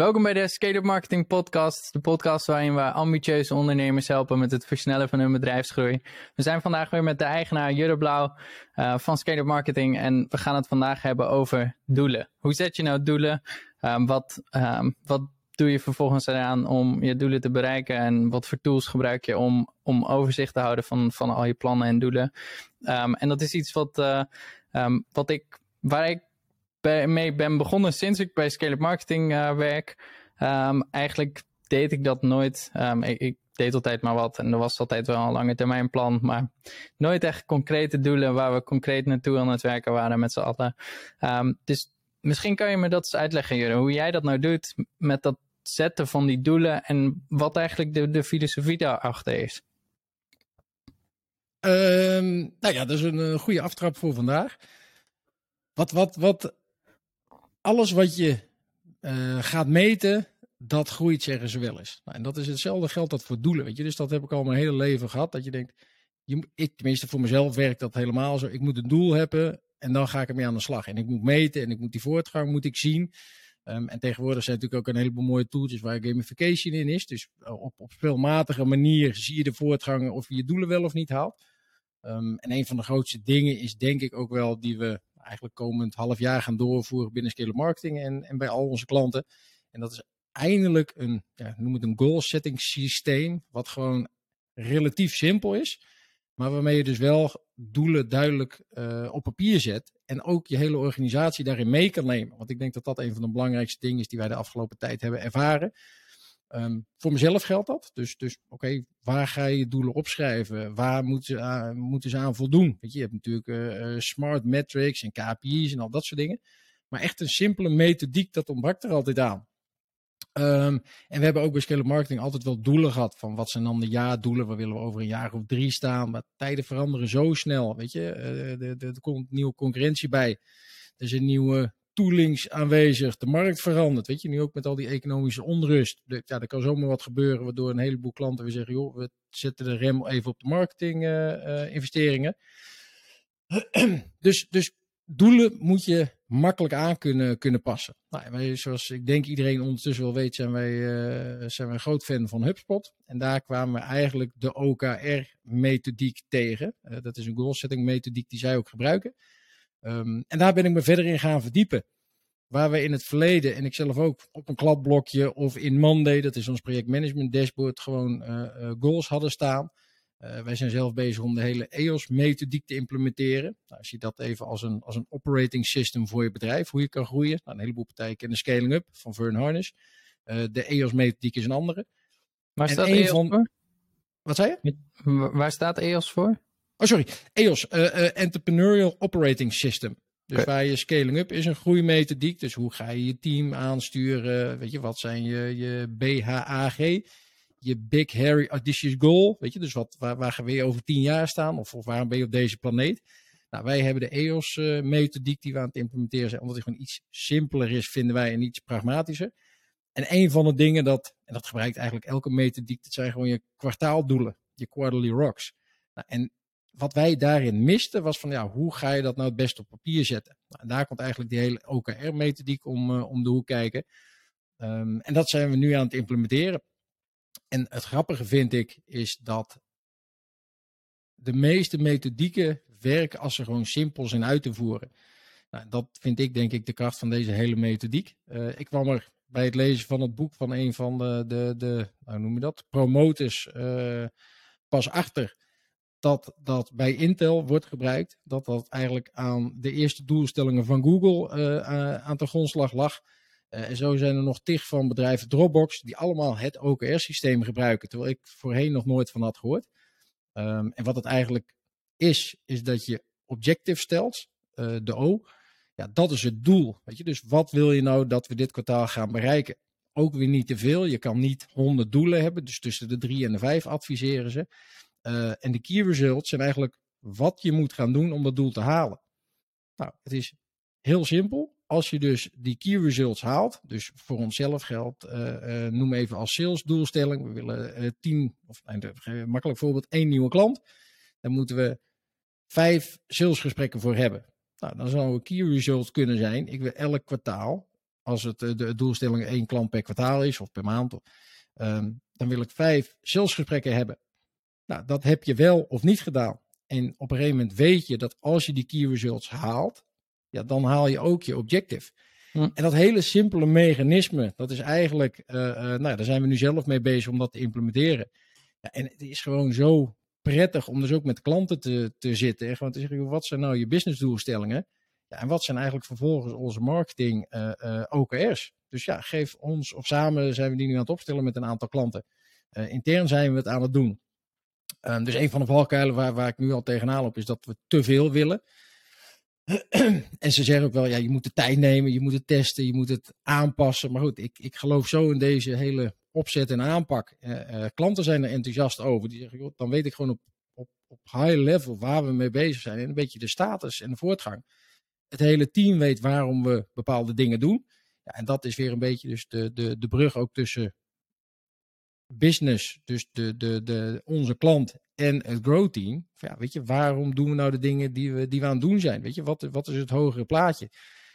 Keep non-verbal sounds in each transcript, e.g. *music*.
Welkom bij de Scale Marketing Podcast, de podcast waarin we ambitieuze ondernemers helpen met het versnellen van hun bedrijfsgroei. We zijn vandaag weer met de eigenaar Jurre Blauw uh, van Scale Marketing en we gaan het vandaag hebben over doelen. Hoe zet je nou doelen? Um, wat, um, wat doe je vervolgens eraan om je doelen te bereiken en wat voor tools gebruik je om, om overzicht te houden van, van al je plannen en doelen? Um, en dat is iets wat, uh, wat ik, waar ik mee ben begonnen sinds ik bij Scale Marketing uh, werk. Um, eigenlijk deed ik dat nooit. Um, ik, deed altijd maar wat en er was altijd wel een lange termijn plan, maar nooit echt concrete doelen waar we concreet naartoe aan het werken waren met z'n allen. Um, dus misschien kan je me dat eens uitleggen, Jure, hoe jij dat nou doet met dat zetten van die doelen en wat eigenlijk de, de filosofie daarachter is. Nou ja, dat is een, een goede aftrap voor vandaag. Wat, wat, wat alles wat je uh, gaat meten, dat groeit, zeggen ze wel eens. Nou, en dat is hetzelfde geldt dat voor doelen, weet je. Dus dat heb ik al mijn hele leven gehad, dat je denkt, je, ik, tenminste voor mezelf werkt dat helemaal zo. Ik moet een doel hebben en dan ga ik ermee aan de slag. En ik moet meten en ik moet die voortgang moet ik zien. Um, en tegenwoordig zijn natuurlijk ook een heleboel mooie tooltjes waar gamification in is. Dus op, op speelmatige manier zie je de voortgang of je je doelen wel of niet haalt. Um, en een van de grootste dingen is denk ik ook wel die we eigenlijk komend half jaar gaan doorvoeren binnen Scale Marketing en, en bij al onze klanten. En dat is eindelijk een, ja, noem het een goal setting systeem, wat gewoon relatief simpel is, maar waarmee je dus wel doelen duidelijk uh, op papier zet en ook je hele organisatie daarin mee kan nemen. Want ik denk dat dat een van de belangrijkste dingen is die wij de afgelopen tijd hebben ervaren. Um, voor mezelf geldt dat. Dus, dus oké, waar ga je doelen opschrijven? Waar moeten ze aan, moeten ze aan voldoen? Weet je, je hebt natuurlijk uh, smart metrics en KPI's en al dat soort dingen. Maar echt een simpele methodiek, dat ontbrak er altijd aan. Um, en we hebben ook bij Scale Marketing altijd wel doelen gehad. Van wat zijn dan de jaardoelen? Waar willen we over een jaar of drie staan? Maar tijden veranderen zo snel. Weet je, uh, er komt nieuwe concurrentie bij. Er is een nieuwe toolings aanwezig. De markt verandert. Weet je, nu ook met al die economische onrust. Ja, er kan zomaar wat gebeuren waardoor een heleboel klanten weer zeggen: joh, we zetten de rem even op de marketing uh, uh, investeringen. *clears throat* dus, dus doelen moet je makkelijk aan kunnen, kunnen passen. Nou, zoals ik denk iedereen ondertussen wel weet, zijn wij, uh, zijn wij een groot fan van HubSpot. En daar kwamen we eigenlijk de OKR-methodiek tegen. Dat is een goal setting methodiek die zij ook gebruiken. Um, en daar ben ik me verder in gaan verdiepen. Waar we in het verleden, en ik zelf ook, op een kladblokje of in Monday, dat is ons projectmanagement dashboard, gewoon uh, uh, goals hadden staan. Uh, wij zijn zelf bezig om de hele EOS-methodiek te implementeren. Nou, als je dat even als een, als een operating system voor je bedrijf, hoe je kan groeien. Nou, een heleboel partijen kennen Scaling Up van Vern Harnish. de EOS-methodiek is een andere. Waar en staat EOS van... voor? Wat zei je? Waar staat EOS voor? Oh, sorry. EOS, uh, uh, Entrepreneurial Operating System. Dus okay. waar je scaling up is een groeimethodiek. Dus hoe ga je je team aansturen? Weet je, wat zijn je, je BHAG? Je Big Hairy Audacious Goal. Weet je, dus wat, waar, waar gaan we over tien jaar staan? Of, of waarom ben je op deze planeet? Nou, wij hebben de EOS-methodiek uh, die we aan het implementeren zijn. Omdat die gewoon iets simpeler is, vinden wij, en iets pragmatischer. En een van de dingen dat, en dat gebruikt eigenlijk elke methodiek, dat zijn gewoon je kwartaaldoelen. Je quarterly rocks. Nou, en wat wij daarin misten was van ja, hoe ga je dat nou het best op papier zetten? Nou, daar komt eigenlijk die hele OKR-methodiek om, uh, om de hoek kijken. Um, en dat zijn we nu aan het implementeren. En het grappige vind ik is dat de meeste methodieken werken als ze gewoon simpel zijn uit te voeren. Nou, dat vind ik denk ik de kracht van deze hele methodiek. Uh, ik kwam er bij het lezen van het boek van een van de, de, de nou noem je dat, promoters uh, pas achter dat dat bij Intel wordt gebruikt. Dat dat eigenlijk aan de eerste doelstellingen van Google uh, aan de grondslag lag. Uh, en zo zijn er nog tig van bedrijven Dropbox die allemaal het OKR-systeem gebruiken. Terwijl ik voorheen nog nooit van had gehoord. Um, en wat het eigenlijk is, is dat je objective stelt, de O. Ja, dat is het doel. Weet je? Dus wat wil je nou dat we dit kwartaal gaan bereiken? Ook weer niet te veel. Je kan niet honderd doelen hebben. Dus tussen de drie en de vijf adviseren ze. Uh, en de key results zijn eigenlijk wat je moet gaan doen om dat doel te halen. Nou, het is heel simpel. Als je dus die key results haalt, dus voor onszelf geldt, uh, uh, noem even als sales doelstelling, we willen tien, of een makkelijk voorbeeld, één nieuwe klant. Dan moeten we vijf salesgesprekken voor hebben. Nou, dan zou een key result kunnen zijn, ik wil elk kwartaal als het de, de doelstelling één klant per kwartaal is of per maand. Ehm, dan wil ik vijf salesgesprekken hebben. Nou, dat heb je wel of niet gedaan. En op een gegeven moment weet je dat als je die key results haalt, ja, dan haal je ook je objective. Hm. En dat hele simpele mechanisme, dat is eigenlijk, uh, uh, nou, daar zijn we nu zelf mee bezig om dat te implementeren. Ja, en het is gewoon zo prettig om dus ook met klanten te, te zitten en gewoon te zeggen, wat zijn nou je businessdoelstellingen? Ja, en wat zijn eigenlijk vervolgens onze marketing uh, OKR's? Dus ja, geef ons, of samen zijn we die nu aan het opstellen met een aantal klanten. intern zijn we het aan het doen. Um, dus een van de valkuilen waar, waar ik nu al tegenaan loop, is dat we te veel willen. *clears throat* en ze zeggen ook wel, ja, je moet de tijd nemen, je moet het testen, je moet het aanpassen. Maar goed, ik, ik geloof zo in deze hele opzet en aanpak. Uh, uh, klanten zijn er enthousiast over. Die zeggen, dan weet ik gewoon op, op, op high level waar we mee bezig zijn. En een beetje de status en de voortgang. Het hele team weet waarom we bepaalde dingen doen. Ja, en dat is weer een beetje dus de, de, de brug ook tussen business, dus de, de, de, onze klant en het grow team. Ja, weet je, waarom doen we nou de dingen die we, die we aan het doen zijn? Weet je, wat, wat is het hogere plaatje?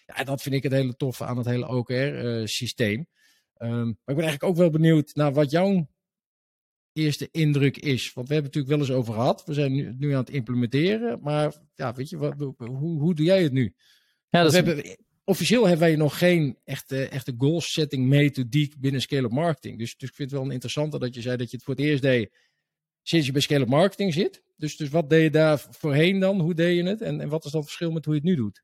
Ja, dat vind ik het hele toffe aan het hele OKR-systeem. Uh, um, maar ik ben eigenlijk ook wel benieuwd naar wat jouw eerste indruk is. Want we hebben het natuurlijk wel eens over gehad. We zijn nu, nu aan het implementeren. Maar ja, weet je, wat, hoe, hoe doe jij het nu? Ja, dat we hebben, officieel hebben wij nog geen echte, echte goal setting methodiek binnen scale-up marketing. Dus, dus ik vind het wel interessant dat je zei dat je het voor het eerst deed sinds je bij scale-up marketing zit. Dus, dus wat deed je daar voorheen dan? Hoe deed je het? En, en wat is dan het verschil met hoe je het nu doet?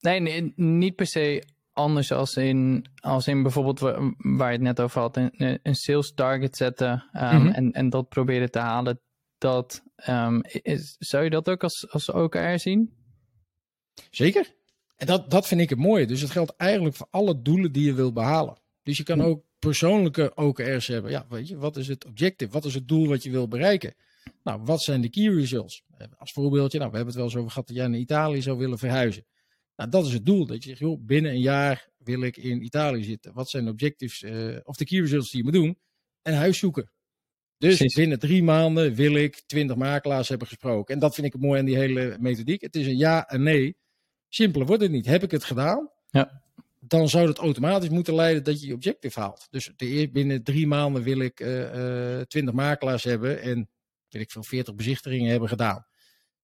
Nee, nee niet per se anders als in, als in bijvoorbeeld waar je het net over had, een, een sales target zetten um, mm -hmm. en, en dat proberen te halen. Dat, um, is, zou je dat ook als, als OKR zien? Zeker. En dat, dat vind ik het mooie. Dus het geldt eigenlijk voor alle doelen die je wil behalen. Dus je kan ook persoonlijke OKR's hebben. Ja, weet je, wat is het objective? Wat is het doel wat je wil bereiken? Nou, wat zijn de key results? Als voorbeeldje, nou, we hebben het wel eens over gehad dat jij naar Italië zou willen verhuizen. Nou, dat is het doel. Dat je zegt, joh, binnen een jaar wil ik in Italië zitten. Wat zijn de objectives uh, of de key results die je moet doen? En huis zoeken. Dus Precies. binnen drie maanden wil ik twintig makelaars hebben gesproken. En dat vind ik het mooi aan die hele methodiek. Het is een ja en nee. Simpeler wordt het niet. Heb ik het gedaan? Ja. Dan zou het automatisch moeten leiden dat je je objective haalt. Dus de, binnen drie maanden wil ik uh, uh, 20 makelaars hebben en wil ik veel 40 bezichtigingen hebben gedaan.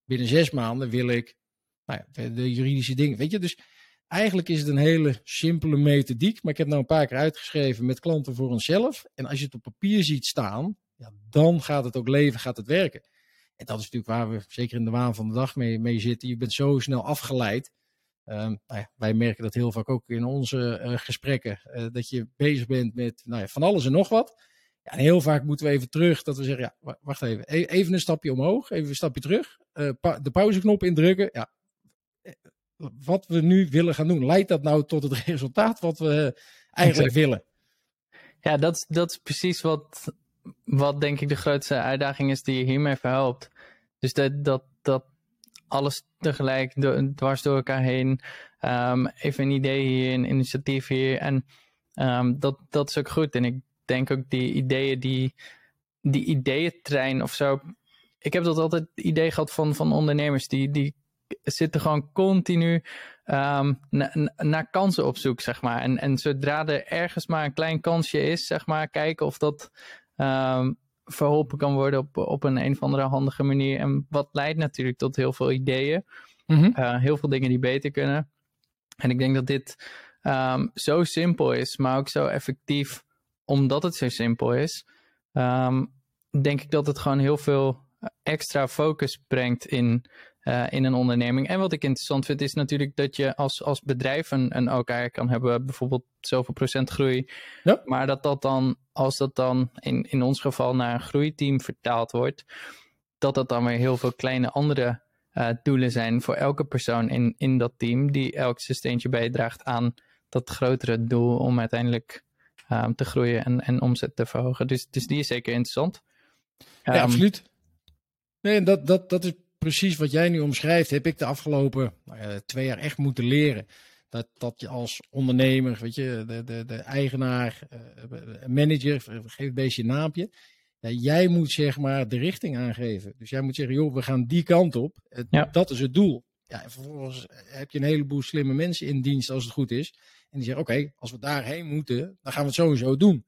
Binnen zes maanden wil ik nou ja, de, de, juridische dingen. Weet je, dus eigenlijk is het een hele simpele methodiek. Maar ik heb nou een paar keer uitgeschreven met klanten voor onszelf. En als je het op papier ziet staan, ja, dan gaat het ook leven, gaat het werken. En dat is natuurlijk waar we zeker in de waan van de dag mee, mee zitten. Je bent zo snel afgeleid. Um, nou ja, wij merken dat heel vaak ook in onze uh, gesprekken. Uh, dat je bezig bent met nou ja, van alles en nog wat. Ja, en heel vaak moeten we even terug. Dat we zeggen, ja, wacht even. E even een stapje omhoog. Even een stapje terug. Uh, pa de pauzeknop indrukken. Ja, wat we nu willen gaan doen. Leidt dat nou tot het *laughs* resultaat wat we eigenlijk exact. willen? Ja, dat, dat is precies wat, wat denk ik de grootste uitdaging is die je hiermee verhelpt. Dus dat, dat, dat alles tegelijk dwars door elkaar heen. Um, even een idee hier, een initiatief hier. En um, dat, dat is ook goed. En ik denk ook die ideeën, die, die ideeëntrein of zo. Ik heb dat altijd idee gehad van, van ondernemers die, die zitten gewoon continu um, naar kansen op zoek, zeg maar. En, en zodra er ergens maar een klein kansje is, zeg maar, kijken of dat verholpen kan worden op, op een een of andere handige manier. En wat leidt natuurlijk tot heel veel ideeën. Mm -hmm. uh, heel veel dingen die beter kunnen. En ik denk dat dit um, zo simpel is, maar ook zo effectief, omdat het zo simpel is. denk ik dat het gewoon heel veel extra focus brengt in uh, in een onderneming. En wat ik interessant vind is natuurlijk dat je als, als bedrijf een, een OKR kan hebben, bijvoorbeeld zoveel procent groei. Ja. Maar dat dat dan, als dat dan in, in ons geval naar een groeiteam vertaald wordt, dat dat dan weer heel veel kleine andere uh, doelen zijn voor elke persoon in, in dat team, die elk zijn steentje bijdraagt aan dat grotere doel om uiteindelijk um, te groeien en, en omzet te verhogen. Dus, dus die is zeker interessant. Ja, um, absoluut. Nee, dat, dat, dat is precies wat jij nu omschrijft, heb ik de afgelopen nou twee jaar echt moeten leren. Dat, dat je als ondernemer, weet je, de, de, de eigenaar, uh, manager, geef een beetje een naampje. Ja, jij moet zeg maar de richting aangeven. Dus jij moet zeggen, joh, we gaan die kant op. Ja. Dat is het doel. Ja, en vervolgens heb je een heleboel slimme mensen in dienst als het goed is. En die zeggen, oké, als we daarheen moeten, dan gaan we het sowieso doen.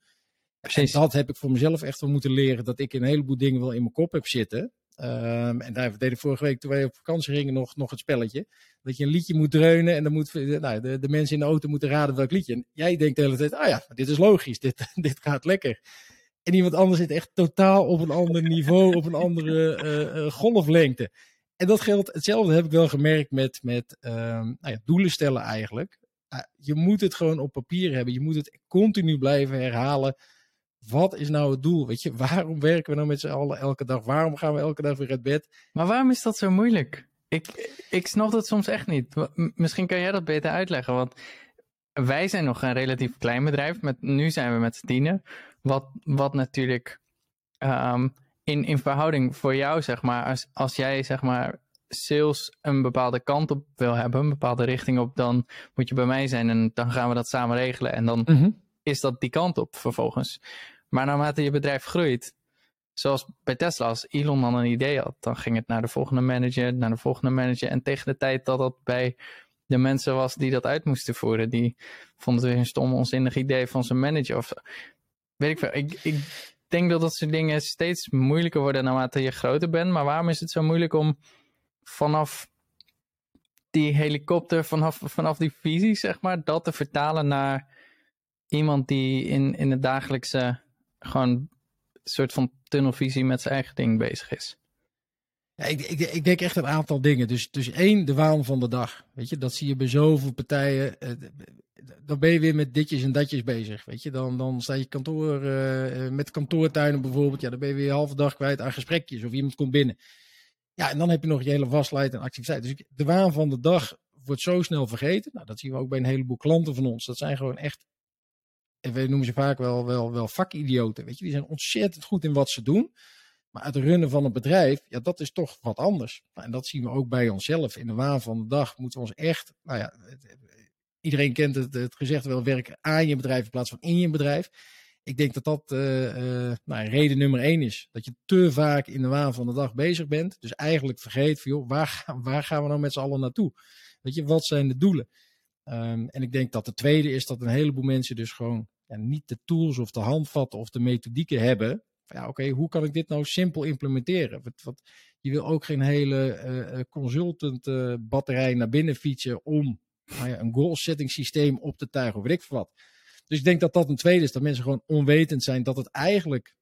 Precies. En dat heb ik voor mezelf echt wel moeten leren, dat ik een heleboel dingen wel in mijn kop heb zitten. Um, en daar deden vorige week, toen wij op vakantie gingen, nog, nog het spelletje. Dat je een liedje moet dreunen en dan moet nou, de, de mensen in de auto moeten raden welk liedje. En jij denkt de hele tijd, ah ja, dit is logisch, dit, *laughs* dit gaat lekker. En iemand anders zit echt totaal op een ander niveau, op een andere uh, uh, golflengte. En dat geldt, hetzelfde heb ik wel gemerkt met, met uh, nou ja, doelen stellen eigenlijk. Uh, je moet het gewoon op papier hebben. Je moet het continu blijven herhalen. Wat is nou het doel? Weet je, waarom werken we nou met z'n allen elke dag? Waarom gaan we elke dag weer uit bed? Maar waarom is dat zo moeilijk? Ik, ik snap dat soms echt niet. Misschien kan jij dat beter uitleggen. Want wij zijn nog een relatief klein bedrijf. Met, nu zijn we met z'n tienen. Wat, wat natuurlijk um, in, in verhouding voor jou, zeg maar, als, als jij zeg maar sales een bepaalde kant op wil hebben, een bepaalde richting op, dan moet je bij mij zijn en dan gaan we dat samen regelen. En dan mm -hmm. is dat die kant op vervolgens. Maar naarmate je bedrijf groeit, zoals bij Tesla, als Elon dan een idee had, dan ging het naar de volgende manager, naar de volgende manager. En tegen de tijd dat dat bij de mensen was die dat uit moesten voeren, die vonden het weer een stom, onzinnig idee van zijn manager. Of weet ik veel. Ik, ik denk dat dat soort dingen steeds moeilijker worden naarmate je groter bent. Maar waarom is het zo moeilijk om vanaf die helikopter, vanaf, vanaf die visie, zeg maar, dat te vertalen naar iemand die in, in het dagelijkse gewoon een soort van tunnelvisie met zijn eigen ding bezig is? Ja, ik, ik, ik, denk echt een aantal dingen. Dus, dus één, de waan van de dag. Weet je, dat zie je bij zoveel partijen. Eh, dan ben je weer met ditjes en datjes bezig. Weet je, dan, dan sta je kantoor uh, met kantoortuinen bijvoorbeeld. Ja, dan ben je weer een halve dag kwijt aan gesprekjes of iemand komt binnen. Ja, en dan heb je nog je hele waslijst en activiteit. Dus de waan van de dag wordt zo snel vergeten. Nou, dat zien we ook bij een heleboel klanten van ons. Dat zijn gewoon echt, en we noemen ze vaak wel, wel, wel vakidioten. Weet je, die zijn ontzettend goed in wat ze doen. Maar het runnen van een bedrijf, ja, dat is toch wat anders. Nou, en dat zien we ook bij onszelf. In de waan van de dag moeten we ons echt, nou ja, iedereen kent het, het gezegd wel, werken aan je bedrijf in plaats van in je bedrijf. Ik denk dat dat uh, uh, nou, reden nummer één is. Dat je te vaak in de waan van de dag bezig bent. Dus eigenlijk vergeet van, joh, waar, waar gaan we nou met z'n allen naartoe? Weet je, wat zijn de doelen? Um, en ik denk dat de tweede is dat een heleboel mensen dus gewoon ja, niet de tools of de handvatten of de methodieken hebben. Ja, oké, hoe kan ik dit nou simpel implementeren? Je wil ook geen hele uh, consultant batterij naar binnen fietsen om nou ja, een goal setting systeem op te tuigen of weet ik wat. Dus ik denk dat dat een tweede is, dat mensen gewoon onwetend zijn dat het eigenlijk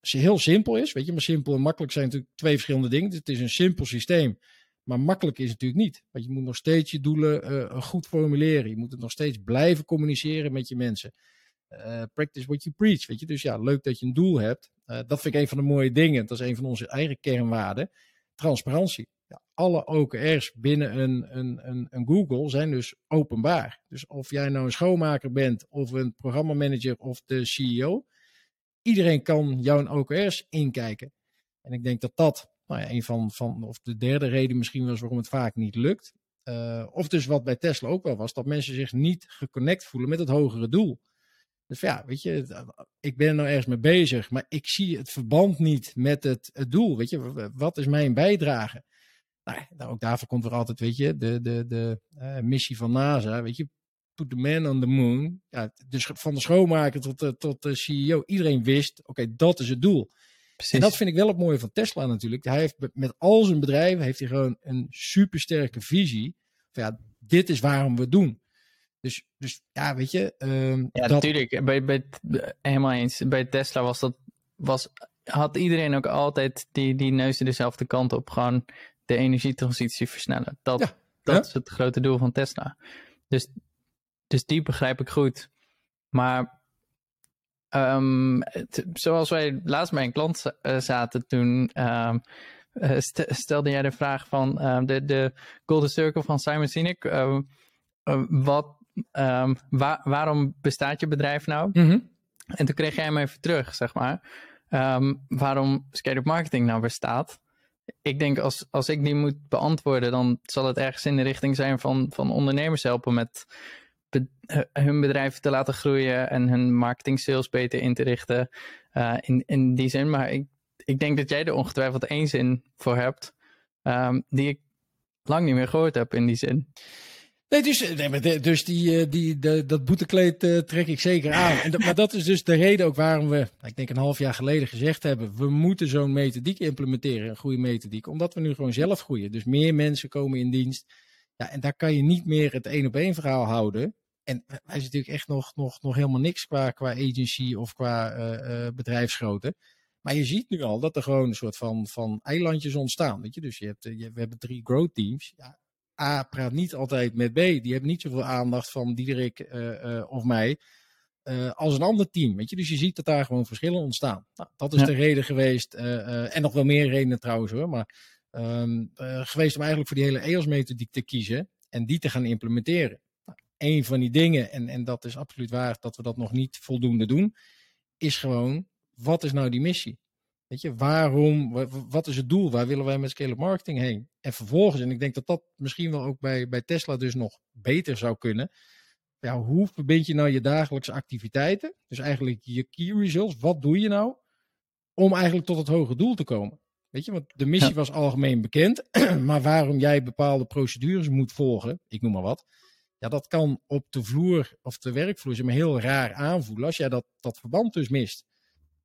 heel simpel is. Weet je, maar simpel en makkelijk zijn natuurlijk twee verschillende dingen. het is een simpel systeem, maar makkelijk is het natuurlijk niet. Want je moet nog steeds je doelen goed formuleren. Je moet het nog steeds blijven communiceren met je mensen. Uh, practice what you preach. Weet je? Dus ja, leuk dat je een doel hebt. Uh, dat vind ik een van de mooie dingen. Dat is een van onze eigen kernwaarden. Transparantie ja, alle OKR's binnen een, een, een, een, Google zijn dus openbaar. Dus of jij nou een schoonmaker bent, of een programmamanager of de CEO, iedereen kan jouw OKR's inkijken. En ik denk dat dat nou ja, een van, van, of de derde reden misschien was waarom het vaak niet lukt. Uh, of dus wat bij Tesla ook wel was, dat mensen zich niet geconnect voelen met het hogere doel. Dus ja, weet je, ik ben er nou ergens mee bezig, maar ik zie het verband niet met het, het doel. Weet je, wat is mijn bijdrage? Nou, nou, ook daarvoor komt er altijd, weet je, de, de, de uh, missie van NASA, weet je, put the man on the moon. Ja, dus van de schoonmaker tot, uh, tot de CEO, iedereen wist, oké, dat is het doel. Precies. En dat vind ik wel het mooie van Tesla natuurlijk. Hij heeft met al zijn bedrijven heeft hij gewoon een supersterke visie. Van ja, dit is waarom we het doen. Dus, dus ja, weet je. Um, ja, dat... natuurlijk. Bij, bij, helemaal eens. Bij Tesla was dat, was, had iedereen ook altijd die, die neus dezelfde kant op. Gewoon de energietransitie versnellen. Dat, dat is het grote doel van Tesla. Dus, dus die begrijp ik goed. Maar um, zoals wij laatst bij een klant uh, zaten, toen um, uh, stelde jij de vraag van uh, de, de Golden Circle van Simon Sinek. wat, wa waarom bestaat je bedrijf nou? Mm -hmm. En toen kreeg jij hem even terug, zeg maar. waarom Scale Marketing nou bestaat ik denk als, als ik die moet beantwoorden, dan zal het ergens in de richting zijn van, van ondernemers helpen met hun bedrijf te laten groeien en hun marketing sales beter in te richten. Uh, in, in die zin. Maar ik, ik denk dat jij er ongetwijfeld één zin voor hebt, um, die ik lang niet meer gehoord heb in die zin. Nee, dus, nee, dus die, die, de, dat boetekleed uh, trek ik zeker aan. En maar dat is dus de reden ook waarom we, ik denk een half jaar geleden gezegd hebben, we moeten zo'n methodiek implementeren, een goede methodiek, omdat we nu gewoon zelf groeien. Dus meer mensen komen in dienst. Ja, en daar kan je niet meer het één op één verhaal houden. En wij zijn natuurlijk echt nog, nog, nog helemaal niks qua, qua agency of qua uh, bedrijfsgrootte. Maar je ziet nu al dat er gewoon een soort van, van eilandjes ontstaan. Weet je? Dus je hebt, we hebben drie growth teams. Ja, A praat niet altijd met B. Die hebben niet zoveel aandacht van Diederik uh, of mij. als een ander team. Weet je? Dus je ziet dat daar gewoon verschillen ontstaan. Nou, dat is ja. de reden geweest. en nog wel meer redenen trouwens hoor. Maar um, geweest om eigenlijk voor die hele EOS-methodiek te kiezen. En die te gaan implementeren een van die dingen, en, en dat is absoluut waar dat we dat nog niet voldoende doen, is gewoon, wat is nou die missie? Weet je, waarom, wat is het doel? Waar willen wij met scale marketing heen? En vervolgens, en ik denk dat dat misschien wel ook bij, bij Tesla dus nog beter zou kunnen. Ja, hoe verbind je nou je dagelijkse activiteiten? Dus eigenlijk je key results. Wat doe je nou om eigenlijk tot het hoge doel te komen? Weet je, want de missie was algemeen bekend. *clears throat* maar waarom jij bepaalde procedures moet volgen, ik noem maar wat ja, dat kan op de vloer of de werkvloer zich maar heel raar aanvoelen als jij dat, dat verband dus mist.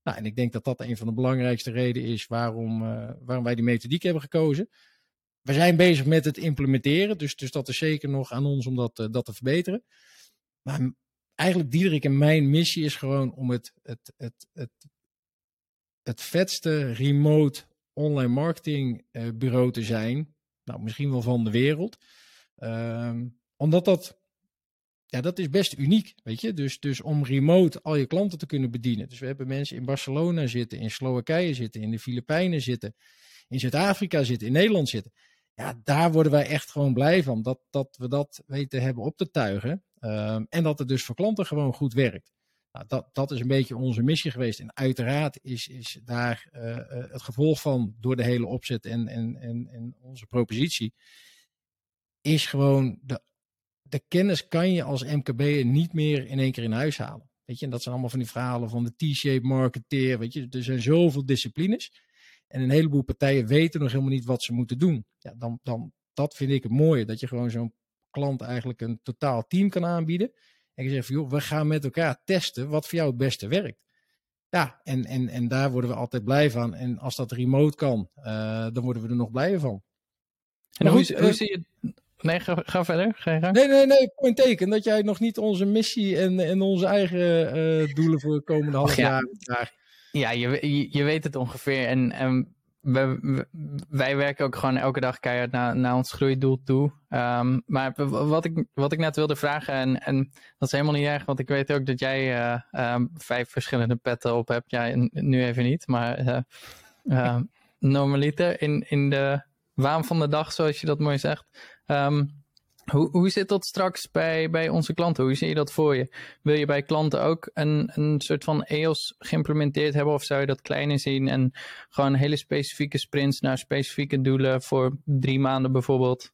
Nou, en ik denk dat dat een van de belangrijkste redenen is waarom, uh, waarom wij die methodiek hebben gekozen. We zijn bezig met het implementeren, dus, dus dat is zeker nog aan ons om dat, uh, dat te verbeteren. Maar eigenlijk Diederik en mijn missie is gewoon om het, het, het, het, het vetste remote online marketing uh, bureau te zijn. Nou, misschien wel van de wereld. Ehm, omdat dat, ja, dat is best uniek, weet je. Dus, dus om remote al je klanten te kunnen bedienen. Dus we hebben mensen in Barcelona zitten, in Slowakije zitten, in de Filipijnen zitten, in Zuid-Afrika zitten, in Nederland zitten. Ja, daar worden wij echt gewoon blij van. Dat, dat we dat weten hebben op te tuigen. Um, en dat het dus voor klanten gewoon goed werkt. Nou, dat, dat is een beetje onze missie geweest. En uiteraard is, is daar uh, het gevolg van door de hele opzet en, en, en, en onze propositie. Is gewoon de de kennis kan je als MKB'er niet meer in één keer in huis halen. Weet je, en dat zijn allemaal van die verhalen van de T-shape marketeer. Weet je, er zijn zoveel disciplines. En een heleboel partijen weten nog helemaal niet wat ze moeten doen. Ja, dan, dan, dat vind ik het mooie. Dat je gewoon zo'n klant eigenlijk een totaal team kan aanbieden. En je zegt van, joh, we gaan met elkaar testen wat voor jou het beste werkt. Ja, en, en, en daar worden we altijd blij van. En als dat remote kan, uh, dan worden we er nog blijer van. En hoe, hoe, hoe zie je Nee, ga, ga verder. Ga je nee, nee, nee. Point teken dat jij nog niet onze missie en, en onze eigen uh, doelen voor de komende half jaar. Ja, je, je, weet het ongeveer. En, en we, wij werken ook gewoon elke dag keihard naar, naar ons groeidoel toe. Um, maar wat ik, wat ik net wilde vragen, en, en dat is helemaal niet erg, want ik weet ook dat jij uh, um, vijf verschillende petten op hebt. Ja, nu even niet, maar uh, normaliter in, in de waan van de dag, zoals je dat mooi zegt. Um, hoe, hoe zit dat straks bij, bij onze klanten? Hoe zie je dat voor je? Wil je bij klanten ook een, een soort van EOS geïmplementeerd hebben? Of zou je dat kleiner zien en gewoon hele specifieke sprints naar specifieke doelen voor drie maanden bijvoorbeeld?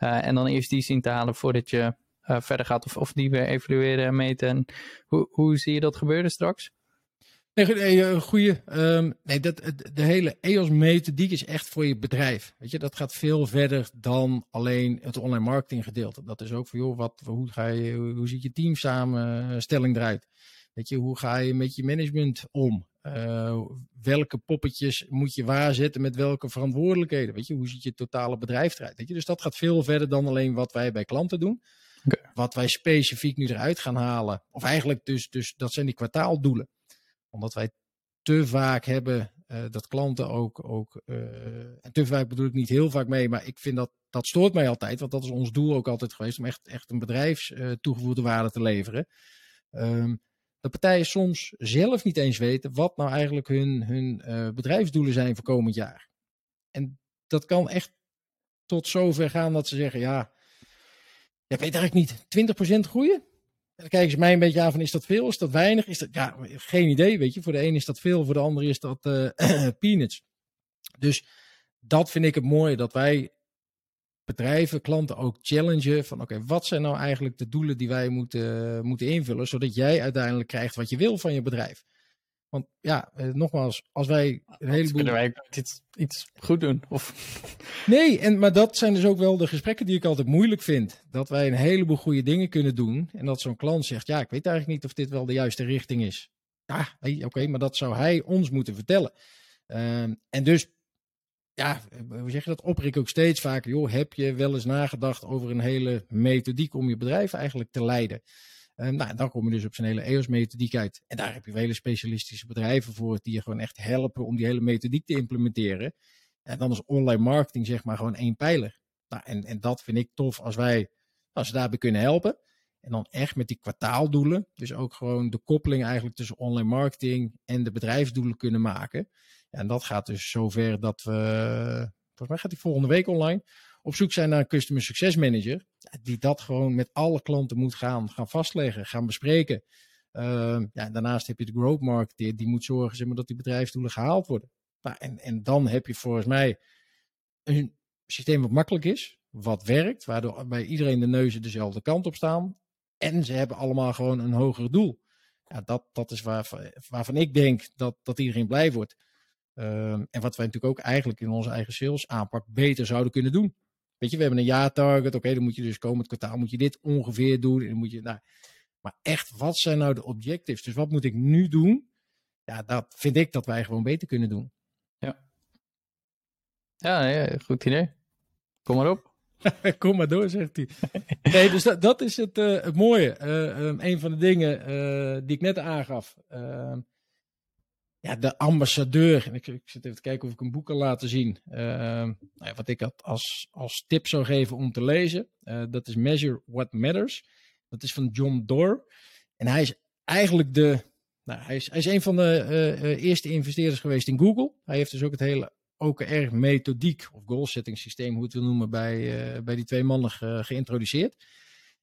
Uh, en dan eerst die zien te halen voordat je uh, verder gaat of, of die weer evalueren en meten. En hoe, hoe zie je dat gebeuren straks? Nee, een goede. Um, nee, dat, de hele EOS-methodiek is echt voor je bedrijf. Weet je, dat gaat veel verder dan alleen het online marketing gedeelte. Dat is ook voor joh, wat, hoe, ga je, hoe ziet je teamsamenstelling eruit? Weet je, hoe ga je met je management om? Uh, welke poppetjes moet je waarzetten met welke verantwoordelijkheden? Weet je, hoe ziet je totale bedrijf eruit? Weet je, dus dat gaat veel verder dan alleen wat wij bij klanten doen. Okay. Wat wij specifiek nu eruit gaan halen, of eigenlijk dus, dus dat zijn die kwartaaldoelen omdat wij te vaak hebben uh, dat klanten ook, ook uh, en te vaak bedoel ik niet heel vaak mee, maar ik vind dat, dat stoort mij altijd, want dat is ons doel ook altijd geweest, om echt, echt een bedrijfs uh, toegevoegde waarde te leveren. Um, dat partijen soms zelf niet eens weten wat nou eigenlijk hun, hun bedrijfsdoelen zijn voor komend jaar. En dat kan echt tot zover gaan dat ze zeggen, ja, ik weet eigenlijk niet, 20% groeien? Dan kijken ze mij een beetje aan van is dat veel, is dat weinig? Is dat, ja, geen idee, weet je. Voor de een is dat veel, voor de ander is dat uh, *clears throat* peanuts. Dus dat vind ik het mooie, dat wij bedrijven, klanten ook challengen van oké, wat zijn nou eigenlijk de doelen die wij moeten, moeten invullen, zodat jij uiteindelijk krijgt wat je wil van je bedrijf. Want ja, eh, nogmaals, als wij een heleboel... Kunnen wij iets, iets goed doen? Of... *laughs* Nee, en, maar dat zijn dus ook wel de gesprekken die ik altijd moeilijk vind. Dat wij een heleboel goede dingen kunnen doen. En dat zo'n klant zegt, ja, ik weet eigenlijk niet of dit wel de juiste richting is. Ja, oké, maar dat zou hij ons moeten vertellen. Ehm, en dus, ja, hoe zeg je dat? Oprik ook steeds vaker, joh, heb je wel eens nagedacht over een hele methodiek om je bedrijf eigenlijk te leiden? Uh, nou, dan kom je dus op zijn hele EOS-methodiek uit. En daar heb je hele specialistische bedrijven voor, die je gewoon echt helpen om die hele methodiek te implementeren. En dan is online marketing zeg maar gewoon één pijler. Nou, en, en dat vind ik tof als wij, als we daarbij kunnen helpen. En dan echt met die kwartaaldoelen. Dus ook gewoon de koppeling eigenlijk tussen online marketing en de bedrijfsdoelen kunnen maken. En dat gaat dus zover dat we, volgens mij gaat die volgende week online, op zoek zijn naar een Customer Success Manager. Die dat gewoon met alle klanten moet gaan, gaan vastleggen, gaan bespreken. Uh, ja, daarnaast heb je de growth marketeer, die moet zorgen zeg maar, dat die bedrijfsdoelen gehaald worden. Nou, en, en dan heb je volgens mij een systeem wat makkelijk is, wat werkt, waardoor bij iedereen de neuzen dezelfde kant op staan. En ze hebben allemaal gewoon een hoger doel. Ja, dat, dat is waar, waarvan ik denk dat, dat iedereen blij wordt. Uh, en wat wij natuurlijk ook eigenlijk in onze eigen sales aanpak beter zouden kunnen doen. Weet je, we hebben een jaartarget. Oké, dan moet je dus komend kwartaal moet je dit ongeveer doen. En dan moet je, nou, maar echt, wat zijn nou de objectives? Dus wat moet ik nu doen? Ja, dat vind ik dat wij gewoon beter kunnen doen. Ja. Ja, goed idee. Kom maar op. *laughs* Kom maar door, zegt hij. *laughs* Nee, dus dat, dat is het, uh, het mooie. Uh, um, een van de dingen uh, die ik net aangaf. Ehm, ja, de ambassadeur. En ik, ik, zit even te kijken of ik een boek kan laten zien. Uh, nou ja, wat ik als, als tip zou geven om te lezen. Uh, dat is Measure What Matters. Dat is van John Doerr. En hij is eigenlijk de. Nou, hij, is, hij is een van de uh, eerste investeerders geweest in Google. Hij heeft dus ook het hele OKR-methodiek of goal-setting systeem, hoe het wil noemen, bij, bij die twee mannen ge, geïntroduceerd.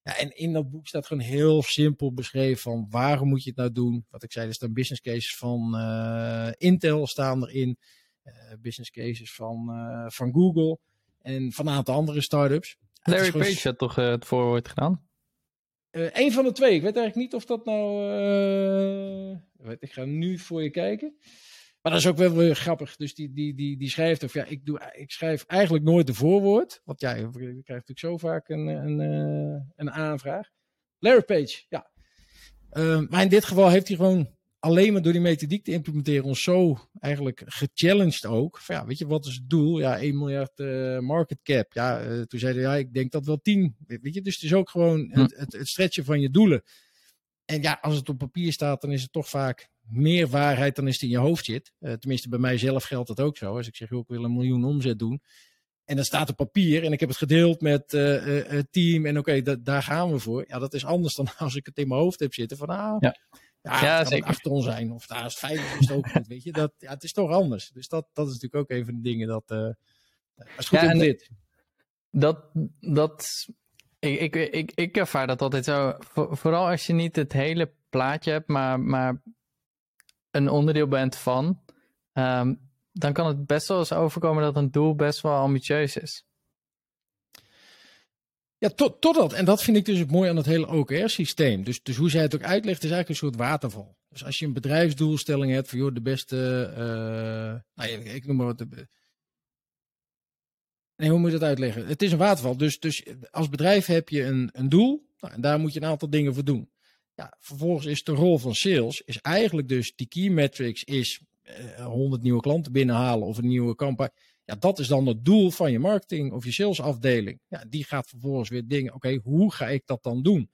Ja, en in dat boek staat gewoon heel simpel beschreven van waarom moet je het nou doen. Wat ik zei, er staan business cases van uh, Intel staan erin. Uh, business cases van, uh, van Google. En van een aantal andere startups. Larry gewoon... Page had toch het voorwoord gedaan? een van de twee. Ik weet eigenlijk niet of dat nou... ik ga nu voor je kijken. Maar dat is ook wel weer grappig. Dus die, die, die, die schrijft of ja, ik, doe, ik schrijf eigenlijk nooit de voorwoord. Want ja, je krijgt natuurlijk zo vaak een, een, een aanvraag. Larry Page, ja. Uh, maar in dit geval heeft hij gewoon alleen maar door die methodiek te implementeren ons zo eigenlijk gechallenged ook. Van, ja, weet je, wat is het doel? Ja, 1 miljard uh, market cap. Ja, uh, toen zeiden ja, ik denk dat wel 10. Weet je, dus het is ook gewoon het, het, het stretchen van je doelen. En ja, als het op papier staat, dan is het toch vaak meer waarheid dan is het in je hoofd zit. Uh, tenminste, bij mij zelf geldt dat ook zo. Als ik zeg, joh, ik wil een miljoen omzet doen. En dat staat op papier en ik heb het gedeeld met uh, uh, het team. En oké, okay, daar gaan we voor. Ja, dat is anders dan *laughs* als ik het in mijn hoofd heb zitten. Van ah, ja, ja, ja het achter ons zijn. Of daar is veilig is het ook niet. Weet je, dat, ja, het is toch anders. Dus dat, dat is natuurlijk ook een van de dingen dat. Uh, is goed ja, dit. Dat, dat ik, ik, ik, ik ervaar dat altijd zo. Vooral als je niet het hele plaatje hebt, maar, maar een onderdeel bent van, um, dan kan het best wel eens overkomen dat een doel best wel ambitieus is. Ja, tot, totdat. En dat vind ik dus het mooie aan het hele OKR-systeem. Dus, dus hoe zij het ook uitlegt, is eigenlijk een soort waterval. Dus als je een bedrijfsdoelstelling hebt voor de beste. Uh, nou, ik noem maar wat. De, nee, hoe moet je dat uitleggen? Het is een waterval. Dus, dus als bedrijf heb je een, een doel. Nou, en daar moet je een aantal dingen voor doen. Ja, vervolgens is de rol van sales is eigenlijk dus die key metrics is uh, eh, 100 nieuwe klanten binnenhalen of een nieuwe campagne. Ja, dat is dan het doel van je marketing of je salesafdeling. Ja, die gaat vervolgens weer dingen, oké, hoe ga ik dat dan doen?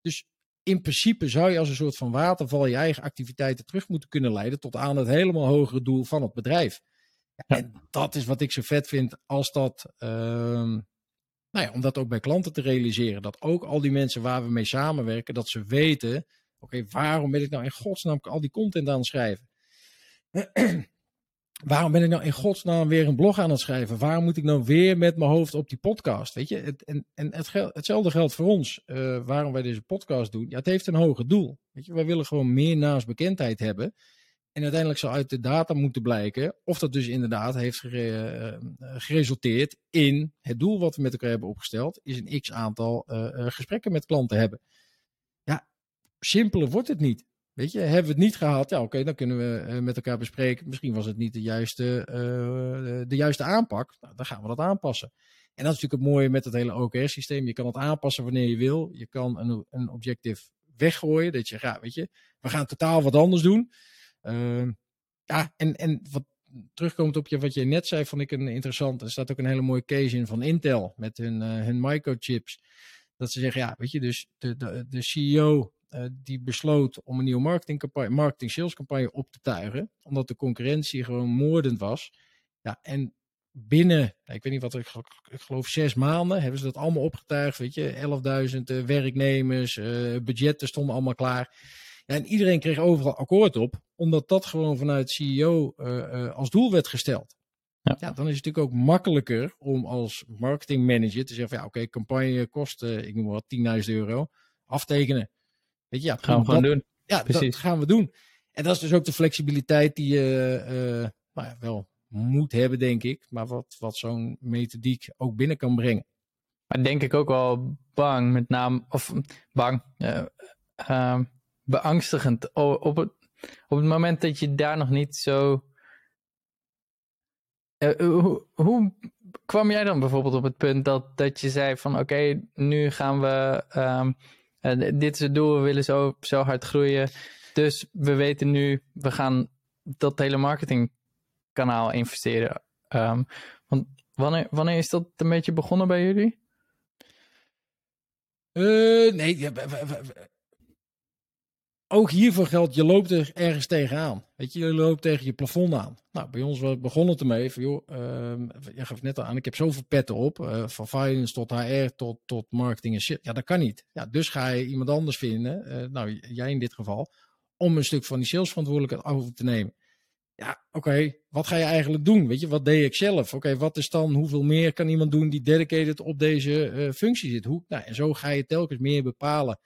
Dus in principe zou je als een soort van waterval je eigen activiteiten terug moeten kunnen leiden tot aan het helemaal hogere doel van het bedrijf. Ja, en dat is wat ik zo vet vind als dat, uh, nou om dat ook bij klanten te realiseren. Dat ook al die mensen waar we mee samenwerken, dat ze weten, oké, waarom ben ik nou in godsnaam al die content aan het schrijven? *clears throat* waarom ben ik nou in godsnaam weer een blog aan het schrijven? Waarom moet ik nou weer met mijn hoofd op die podcast? Weet je, het, en, en het hetzelfde geldt voor ons. Uh, waarom wij deze podcast doen. Ja, het heeft een hoger doel. Weet je, wij willen gewoon meer naamsbekendheid hebben. En uiteindelijk zal uit de data moeten blijken of dat dus inderdaad heeft gere, uh, geresulteerd in het doel wat we met elkaar hebben opgesteld, is een x aantal uh, gesprekken met klanten hebben. Ja, simpeler wordt het niet. Weet je, hebben we het niet gehad? Ja, oké, dan kunnen we met elkaar bespreken. Misschien was het niet de juiste, de juiste aanpak. Nou, dan gaan we dat aanpassen. En dat is natuurlijk het mooie met het hele OKR-systeem. Je kan het aanpassen wanneer je wil. Je kan een, een objective weggooien. Dat je, ja, weet je, we gaan totaal wat anders doen. Uh, ja, en, en wat terugkomt op je, wat je net zei, vond ik een interessant. Er staat ook een hele mooie case in van Intel met hun, uh, hun microchips. Dat ze zeggen, ja, weet je, dus de, de, de CEO eh, die besloot om een nieuwe marketingcampagne, marketing sales campagne op te tuigen. Omdat de concurrentie gewoon moordend was. Ja, en binnen, nou, ik weet niet wat, ik, geloof zes maanden hebben ze dat allemaal opgetuigd. Weet je, 11.000 uh, werknemers, budgetten stonden allemaal klaar. Ja, en iedereen kreeg overal akkoord op, omdat dat gewoon vanuit CEO uh, als doel werd gesteld. Ja. ja. dan is het natuurlijk ook makkelijker om als marketingmanager te zeggen: van, ja, oké, okay, campagne kost, ik noem maar wat, 10.000 euro, aftekenen. Weet je, ja, gaan we gewoon doen. Ja, Precies. dat gaan we doen. En dat is dus ook de flexibiliteit die je nou ja, wel moet hebben, denk ik. Maar wat, wat zo'n methodiek ook binnen kan brengen. Maar denk ik ook wel bang, met name, of bang, uh, uh, beangstigend. Op het, op het moment dat je daar nog niet zo. Uh, hoe, hoe, kwam jij dan bijvoorbeeld op het punt dat, dat je zei van oké, nu gaan we. Um, dit is het doel, we willen zo, zo hard groeien. Dus we weten nu, we gaan dat hele marketing kanaal investeren. Um, want wanneer, wanneer is dat een beetje begonnen bij jullie? Uh, nee, ook hiervoor geldt, je loopt er ergens tegenaan. Weet je, je loopt tegen je plafond aan. Nou, bij ons we begonnen het ermee van, joh, uh, je gaf net al aan, ik heb zoveel petten op, uh, van finance tot HR tot, tot marketing en shit. Ja, dat kan niet. Ja, dus ga je iemand anders vinden, uh, nou, jij in dit geval, om een stuk van die salesverantwoordelijkheid over te nemen ja, oké, wat ga je eigenlijk doen? Weet je, wat deed ik zelf? Oké, wat is dan, hoeveel meer kan iemand doen die dedicated op deze uh, functie zit? Hoe, nou, en zo ga je telkens meer bepalen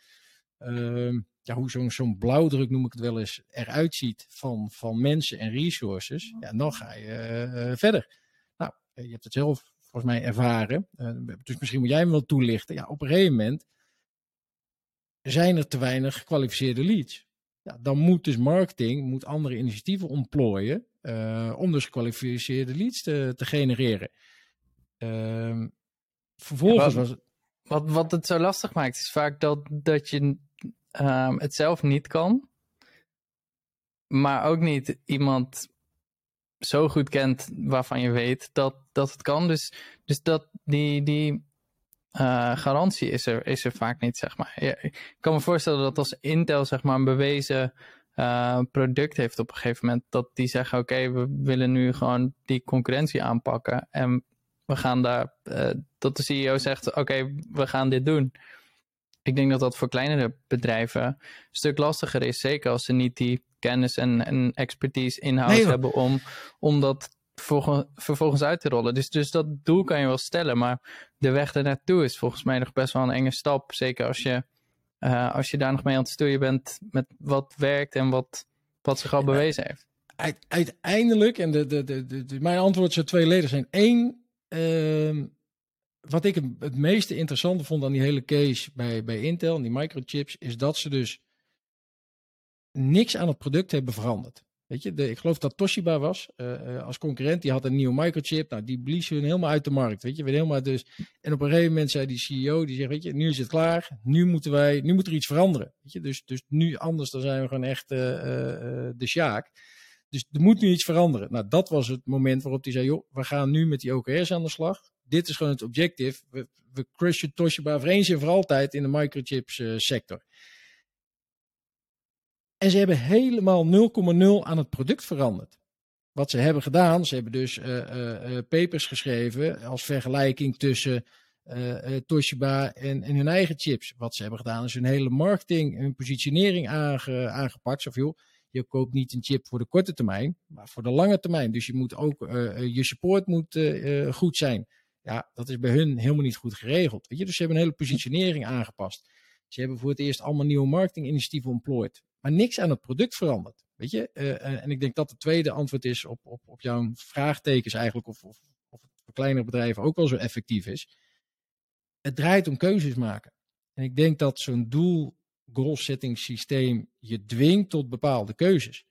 uh, ja, hoe zo'n zo'n blauwdruk, noem ik het wel eens, eruit ziet van, van mensen en resources. Ja, dan ga je uh, verder. Nou, je hebt het zelf volgens mij ervaren. dus misschien moet jij hem wel toelichten. Ja, op een gegeven moment zijn er te weinig gekwalificeerde leads ja, dan moet dus marketing moet andere initiatieven ontplooien uh, om dus gekwalificeerde leads te, te genereren. Uh, vervolgens ja, wat, was het... Wat, wat het zo lastig maakt is vaak dat, dat je um, het zelf niet kan, maar ook niet iemand zo goed kent waarvan je weet dat, dat het kan. Dus, dus dat die, die uh, garantie is er, is er vaak niet, zeg maar. Ik kan me voorstellen dat als Intel, zeg maar, een bewezen uh, product heeft op een gegeven moment, dat die zeggen, oké, we willen nu gewoon die concurrentie aanpakken en we gaan daar, uh, dat de CEO zegt, oké, we gaan dit doen. Ik denk dat dat voor kleinere bedrijven een stuk lastiger is, zeker als ze niet die kennis en, en expertise in-house hebben om, om dat vervolgens uit te rollen. Dus, dus dat doel kan je wel stellen, maar de weg er naartoe is volgens mij nog best wel een enge stap. Zeker als je, uh, als je daar nog mee aan het stoeien bent met wat werkt en wat, wat zich al bewezen heeft. Uiteindelijk, en de, de, de, de, mijn antwoord zou tweeledig zijn. Eén, uh, wat ik het meeste interessante vond aan die hele case bij, bij Intel en die microchips, is dat ze dus niks aan het product hebben veranderd. Weet je, de, ik geloof dat Toshiba was uh, als concurrent. Die had een nieuwe microchip. Nou, die blies hun helemaal uit de markt. Weet je, weer helemaal dus. En op een gegeven moment zei die CEO, die zegt, weet je, nu is het klaar. Nu moeten wij, nu moet er iets veranderen. Weet je, dus, dus nu anders, dan zijn we gewoon echt uh, de Sjaak. Dus er moet nu iets veranderen. Nou, dat was het moment waarop hij zei, joh, we gaan nu met die OKR's aan de slag. Dit is gewoon het objectief. We, we crushen Toshiba voor eens en voor altijd in de microchips sector. En ze hebben helemaal 0,0 aan het product veranderd. Wat ze hebben gedaan, ze hebben dus uh, uh, papers geschreven als vergelijking tussen Toshiba en, en, hun eigen chips. Wat ze hebben gedaan is hun hele marketing, hun positionering aange, aangepakt. Of joh, je koopt niet een chip voor de korte termijn, maar voor de lange termijn. Dus je moet ook, je support moet goed zijn. Ja, dat is bij hun helemaal niet goed geregeld. Weet je? Dus ze hebben een hele positionering aangepast. Ze hebben voor het eerst allemaal nieuwe marketinginitiatieven ontplooid maar niks aan het product verandert. Weet je? Uh, en ik denk dat het tweede antwoord is op, op, op jouw vraagtekens eigenlijk, of, of, of het voor kleinere bedrijven ook wel zo effectief is. Het draait om keuzes maken. En ik denk dat zo'n doel goal setting systeem je dwingt tot bepaalde keuzes.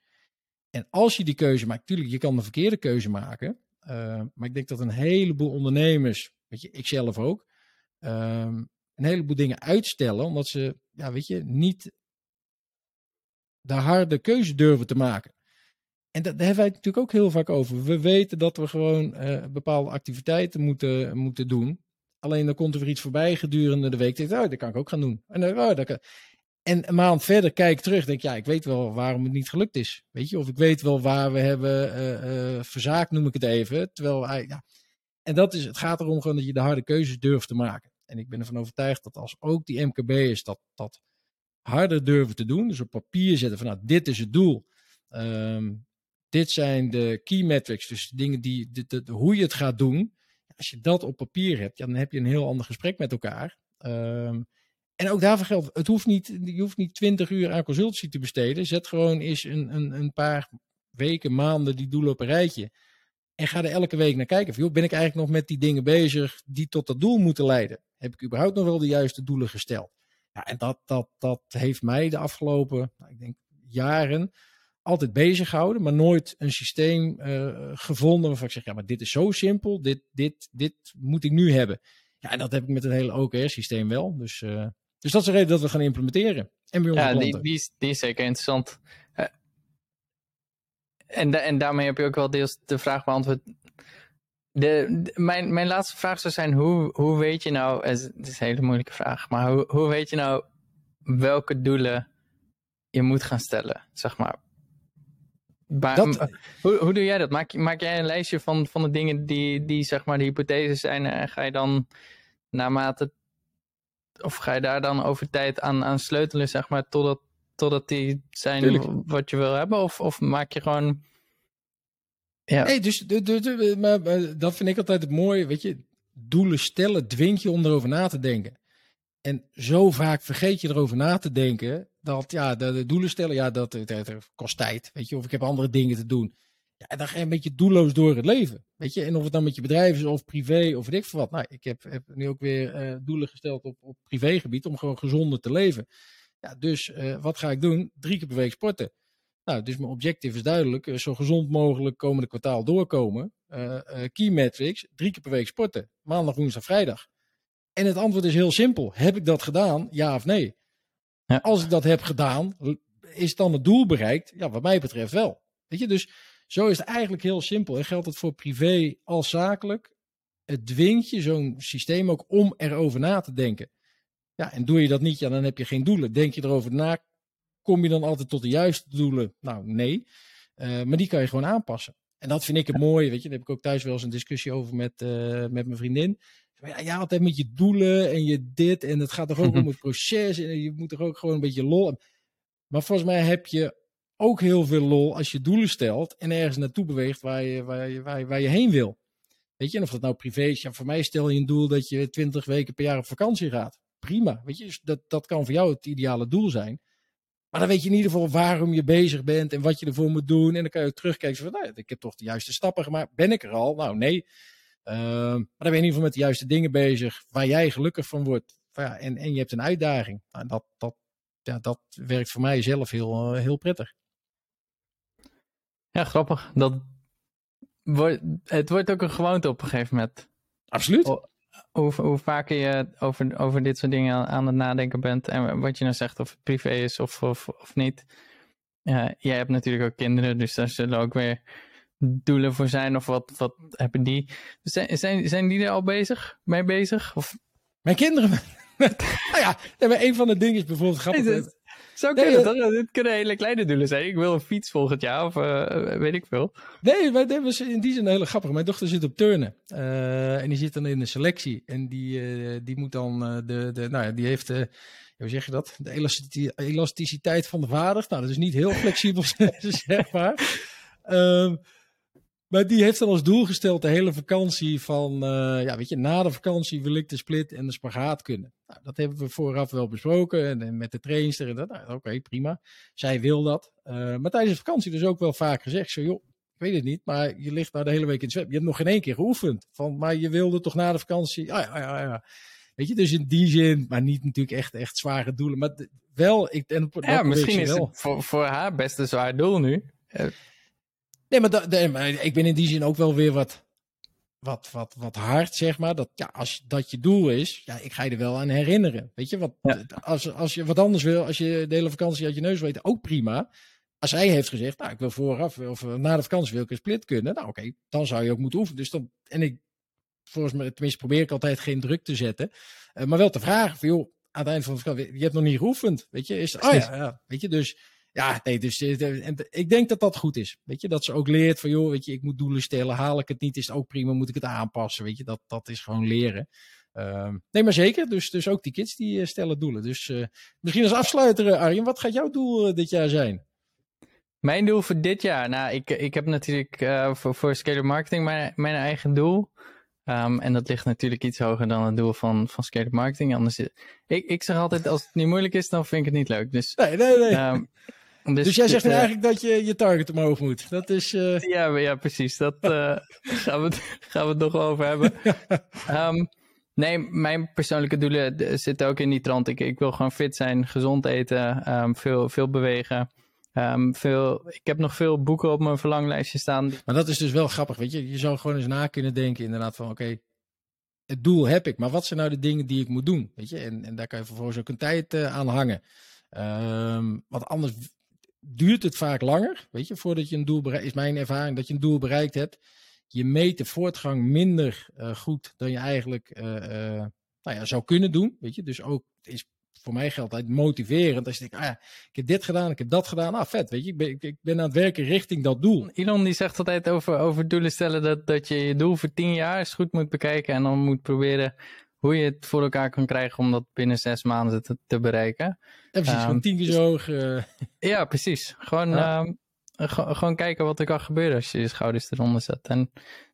En als je die keuze maakt, natuurlijk, je kan de verkeerde keuze maken. Uh, maar ik denk dat een heleboel ondernemers, weet je, ik zelf ook, um, een heleboel dingen uitstellen, omdat ze, ja, weet je, niet de harde keuze durven te maken. En dat, daar hebben wij het natuurlijk ook heel vaak over. We weten dat we gewoon uh, bepaalde activiteiten moeten, moeten doen. Alleen dan komt er weer iets voorbij gedurende de week. Denk, oh, dat kan ik ook gaan doen. En, uh, oh, dat kan... en een maand verder kijk ik terug. Denk ja, ik weet wel waarom het niet gelukt is. Weet je, of ik weet wel waar we hebben uh, verzaakt, noem ik het even. Terwijl, ja. En dat is, het gaat erom gewoon dat je de harde keuzes durft te maken. En ik ben ervan overtuigd dat als ook die MKB'ers dat, dat harder durven te doen. Dus op papier zetten van nou, dit is het doel. Um, dit zijn de key metrics, dus dingen die, de, hoe je het gaat doen. Als je dat op papier hebt, dan heb je een heel ander gesprek met elkaar. Um, en ook daarvoor geldt, het hoeft niet, je hoeft niet 20 uur aan consultancy te besteden. Zet gewoon eens een, een, een paar weken, maanden die doelen op een rijtje. En ga er elke week naar kijken. Van, joh, ben ik eigenlijk nog met die dingen bezig die tot dat doel moeten leiden? Heb ik überhaupt nog wel de juiste doelen gesteld? Ja, en dat, dat, dat heeft mij de afgelopen, nou, ik denk, jaren altijd bezig gehouden, maar nooit een systeem uh, gevonden waarvan ik zeg, ja, maar dit is zo simpel, dit, dit, dit moet ik nu hebben. Ja, en dat heb ik met het hele OKR-systeem wel. Dus, uh, dus dat is de reden dat we gaan implementeren. En bij ja, die, die, is, die is zeker interessant. Uh, en, da en daarmee heb je ook wel deels de vraag beantwoord. De, de, mijn, mijn laatste vraag zou zijn, hoe, hoe weet je nou, het is een hele moeilijke vraag, maar hoe, hoe weet je nou welke doelen je moet gaan stellen, zeg maar. Dat... Hoe, hoe doe jij dat? Maak, maak jij een lijstje van, van de dingen die, die zeg maar de hypotheses zijn en ga je dan naarmate of ga je daar dan over tijd aan, aan sleutelen, zeg maar, totdat, totdat die zijn Tuurlijk. wat je wil hebben? Of, of maak je gewoon. Ja. Nee, dus maar, maar, dat vind ik altijd het mooie. Weet je, doelen stellen dwingt je om erover na te denken. En zo vaak vergeet je erover na te denken dat ja, de, de doelen stellen, ja, dat, dat, dat, kost tijd. Weet je, of ik heb andere dingen te doen. Ja, en dan ga je een beetje doelloos door het leven. Weet je, en of het dan met je bedrijf is of privé of weet ik veel wat. Nou, ik heb, heb nu ook weer uh, doelen gesteld op, op privégebied om gewoon gezonder te leven. Ja, dus uh, wat ga ik doen? Drie keer per week sporten. Nou, dus mijn objectief is duidelijk. Uh, zo gezond mogelijk komende kwartaal doorkomen. key metrics, drie keer per week sporten. Maandag, woensdag, vrijdag. En het antwoord is heel simpel. Heb ik dat gedaan? Ja of nee? Ja. Als ik dat heb gedaan, is dan het doel bereikt? Ja, wat mij betreft wel. Weet je, dus zo is het eigenlijk heel simpel. En geldt het voor privé als zakelijk. Het dwingt je zo'n systeem ook om erover na te denken. Ja, en doe je dat niet, ja, dan heb je geen doelen. Denk je erover na, kom je dan altijd tot de juiste doelen? Nou, nee. Uh, maar die kan je gewoon aanpassen. En dat vind ik het mooie, weet je. Daar heb ik ook thuis wel eens een discussie over met, uh, met mijn vriendin. Ja, ja, altijd met je doelen en je dit. En het gaat toch ook om het proces. En je moet toch ook gewoon een beetje lol. Maar volgens mij heb je ook heel veel lol als je doelen stelt. En ergens naartoe beweegt waar je, waar je, waar je, waar je heen wil. Weet je, en of dat nou privé is. Ja, voor mij stel je een doel dat je 20 weken per jaar op vakantie gaat. Prima. Weet je, dus dat, dat kan voor jou het ideale doel zijn. Maar dan weet je in ieder geval waarom je bezig bent en wat je ervoor moet doen. En dan kan je terugkijken van, nou, ik heb toch de juiste stappen gemaakt. Ben ik er al? Nou, nee. Uh, maar dan ben je in ieder geval met de juiste dingen bezig waar jij gelukkig van wordt. Ja, en, en je hebt een uitdaging. Nou, dat, dat, ja, dat werkt voor mij zelf heel, uh, heel prettig. Ja, grappig. Dat wordt, het wordt ook een gewoonte op een gegeven moment. Absoluut. hoe, hoe vaker je over, over dit soort dingen aan het nadenken bent en wat je nou zegt, of het privé is of, of, of niet. Jij hebt natuurlijk ook kinderen, dus daar zullen ook weer doelen voor zijn of wat, wat hebben die? Zijn, zijn, zijn die er al bezig, mee bezig? Of? Mijn kinderen? *laughs* nou ja, een van de dingen is bijvoorbeeld grappig. Nee, dat, zou kunnen, nee, dit kunnen hele kleine doelen zijn. Ik wil een fiets volgend jaar of uh, weet ik veel. Nee, maar dat was in die zin heel grappig. Mijn dochter zit op turnen uh, en die zit dan in de selectie. En die, uh, die moet dan de, de, nou ja, die heeft hoe zeg je dat? De elasticiteit van de vader. Nou, dat is niet heel flexibel, *laughs* zeg maar. Um, maar die heeft dan als doel gesteld de hele vakantie van, uh, ja, weet je, na de vakantie wil ik de split en de spagaat kunnen. Nou, dat hebben we vooraf wel besproken en, en met de trainster en dat. Nou, Oké, okay, prima. Zij wil dat. Uh, maar tijdens de vakantie dus ook wel vaak gezegd, zo joh, ik weet het niet, maar je ligt nou de hele week in het zwem. Je hebt nog geen één keer geoefend. Van, maar je wilde toch na de vakantie, ah, ja, ja, ja. Weet je, dus in die zin, maar niet natuurlijk echt, echt zware doelen. Maar wel, ik, en ja, misschien is het voor, voor haar best een zwaar doel nu. Nee, maar, da, maar ik ben in die zin ook wel weer wat, wat, wat, wat hard, zeg maar. Dat, ja, als dat je doel is, ja, ik ga je er wel aan herinneren. Weet je, wat, als, als je wat anders wil, als je de hele vakantie uit je neus weet, ook prima. Als hij heeft gezegd, nou, ik wil vooraf of na de vakantie wil ik een split kunnen. Nou, oké, dan zou je ook moeten oefenen. Dus dan, en ik, volgens mij, tenminste probeer ik altijd geen druk te zetten. Uh, maar wel te vragen, van, joh, aan het eind van de vakantie, je hebt nog niet geoefend. Weet je, is, oh ja, ja, weet je, dus ja, nee, dus eh, en, ik denk dat dat goed is. Weet je, dat ze ook leert van, joh, weet je, ik moet doelen stellen. Haal ik het niet, is het ook prima, moet ik het aanpassen. Weet je, dat, dat is gewoon leren. Uh, nee, maar zeker. Dus, dus ook die kids die uh, stellen doelen. Dus uh, misschien als afsluiter, Arjen, wat gaat jouw doel dit jaar zijn? Mijn doel voor dit jaar? Nou, ik, ik heb natuurlijk voor, voor Scalar Marketing mijn, mijn eigen doel. Um, en dat ligt natuurlijk iets hoger dan het doel van, van Scalar Marketing. Anders, ik, ik zeg altijd, als het niet moeilijk is, dan vind ik het niet leuk. Dus, nee, nee, nee. Um, dus, dus, jij zegt uh, eigenlijk dat je je target omhoog moet. Dat is. Uh... Ja, ja, precies. Dat uh, *laughs* gaan, we, gaan we het nog over hebben. um, *laughs* nee, mijn persoonlijke doelen zitten ook in die trant. Ik, ik wil gewoon fit zijn, gezond eten, um, veel, veel bewegen. Um, veel, ik heb nog veel boeken op mijn verlanglijstje staan. Maar dat is dus wel grappig, weet je. Je zou gewoon eens na kunnen denken inderdaad van oké, okay, het doel heb ik, maar wat zijn nou de dingen die ik moet doen? Weet je, en, en daar kan je vervolgens ook een tijd uh, aan hangen. Um, want anders duurt het vaak langer, weet je, voordat je een doel bereikt, is mijn ervaring, dat je een doel bereikt hebt. Je meet de voortgang minder uh, goed dan je eigenlijk uh, uh, nou ja, zou kunnen doen, weet je. Dus ook is voor mij geldt altijd motiverend. Als je denkt, ah ik heb dit gedaan, ik heb dat gedaan. Ah, vet, weet je, ik ben, ik ben aan het werken richting dat doel. Elon die zegt altijd over, over doelen stellen dat, dat je je doel voor tien jaar eens goed moet bekijken en dan moet proberen hoe je het voor elkaar kan krijgen om dat binnen zes maanden te, te bereiken. En precies, um, gewoon tien keer zo hoog. Uh... Ja, precies. Gewoon, ja. Um, gewoon kijken wat er kan gebeuren als je je schouders eronder zet. En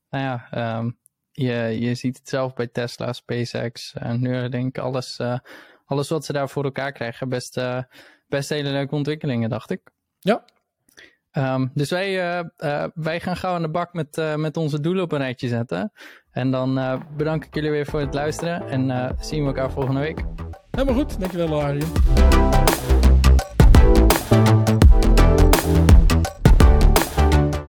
nou ja, um, je, je ziet het zelf bij Tesla, SpaceX en Neuralink, alles, uh, alles wat ze daar voor elkaar krijgen. Best, uh, best hele leuke ontwikkelingen, dacht ik. Ja, Um, dus wij, uh, uh, wij gaan gauw aan de bak met, uh, met onze doelen op een rijtje zetten. En dan bedank ik jullie weer voor het luisteren en zien we elkaar volgende week. Helemaal goed, dankjewel Arjen.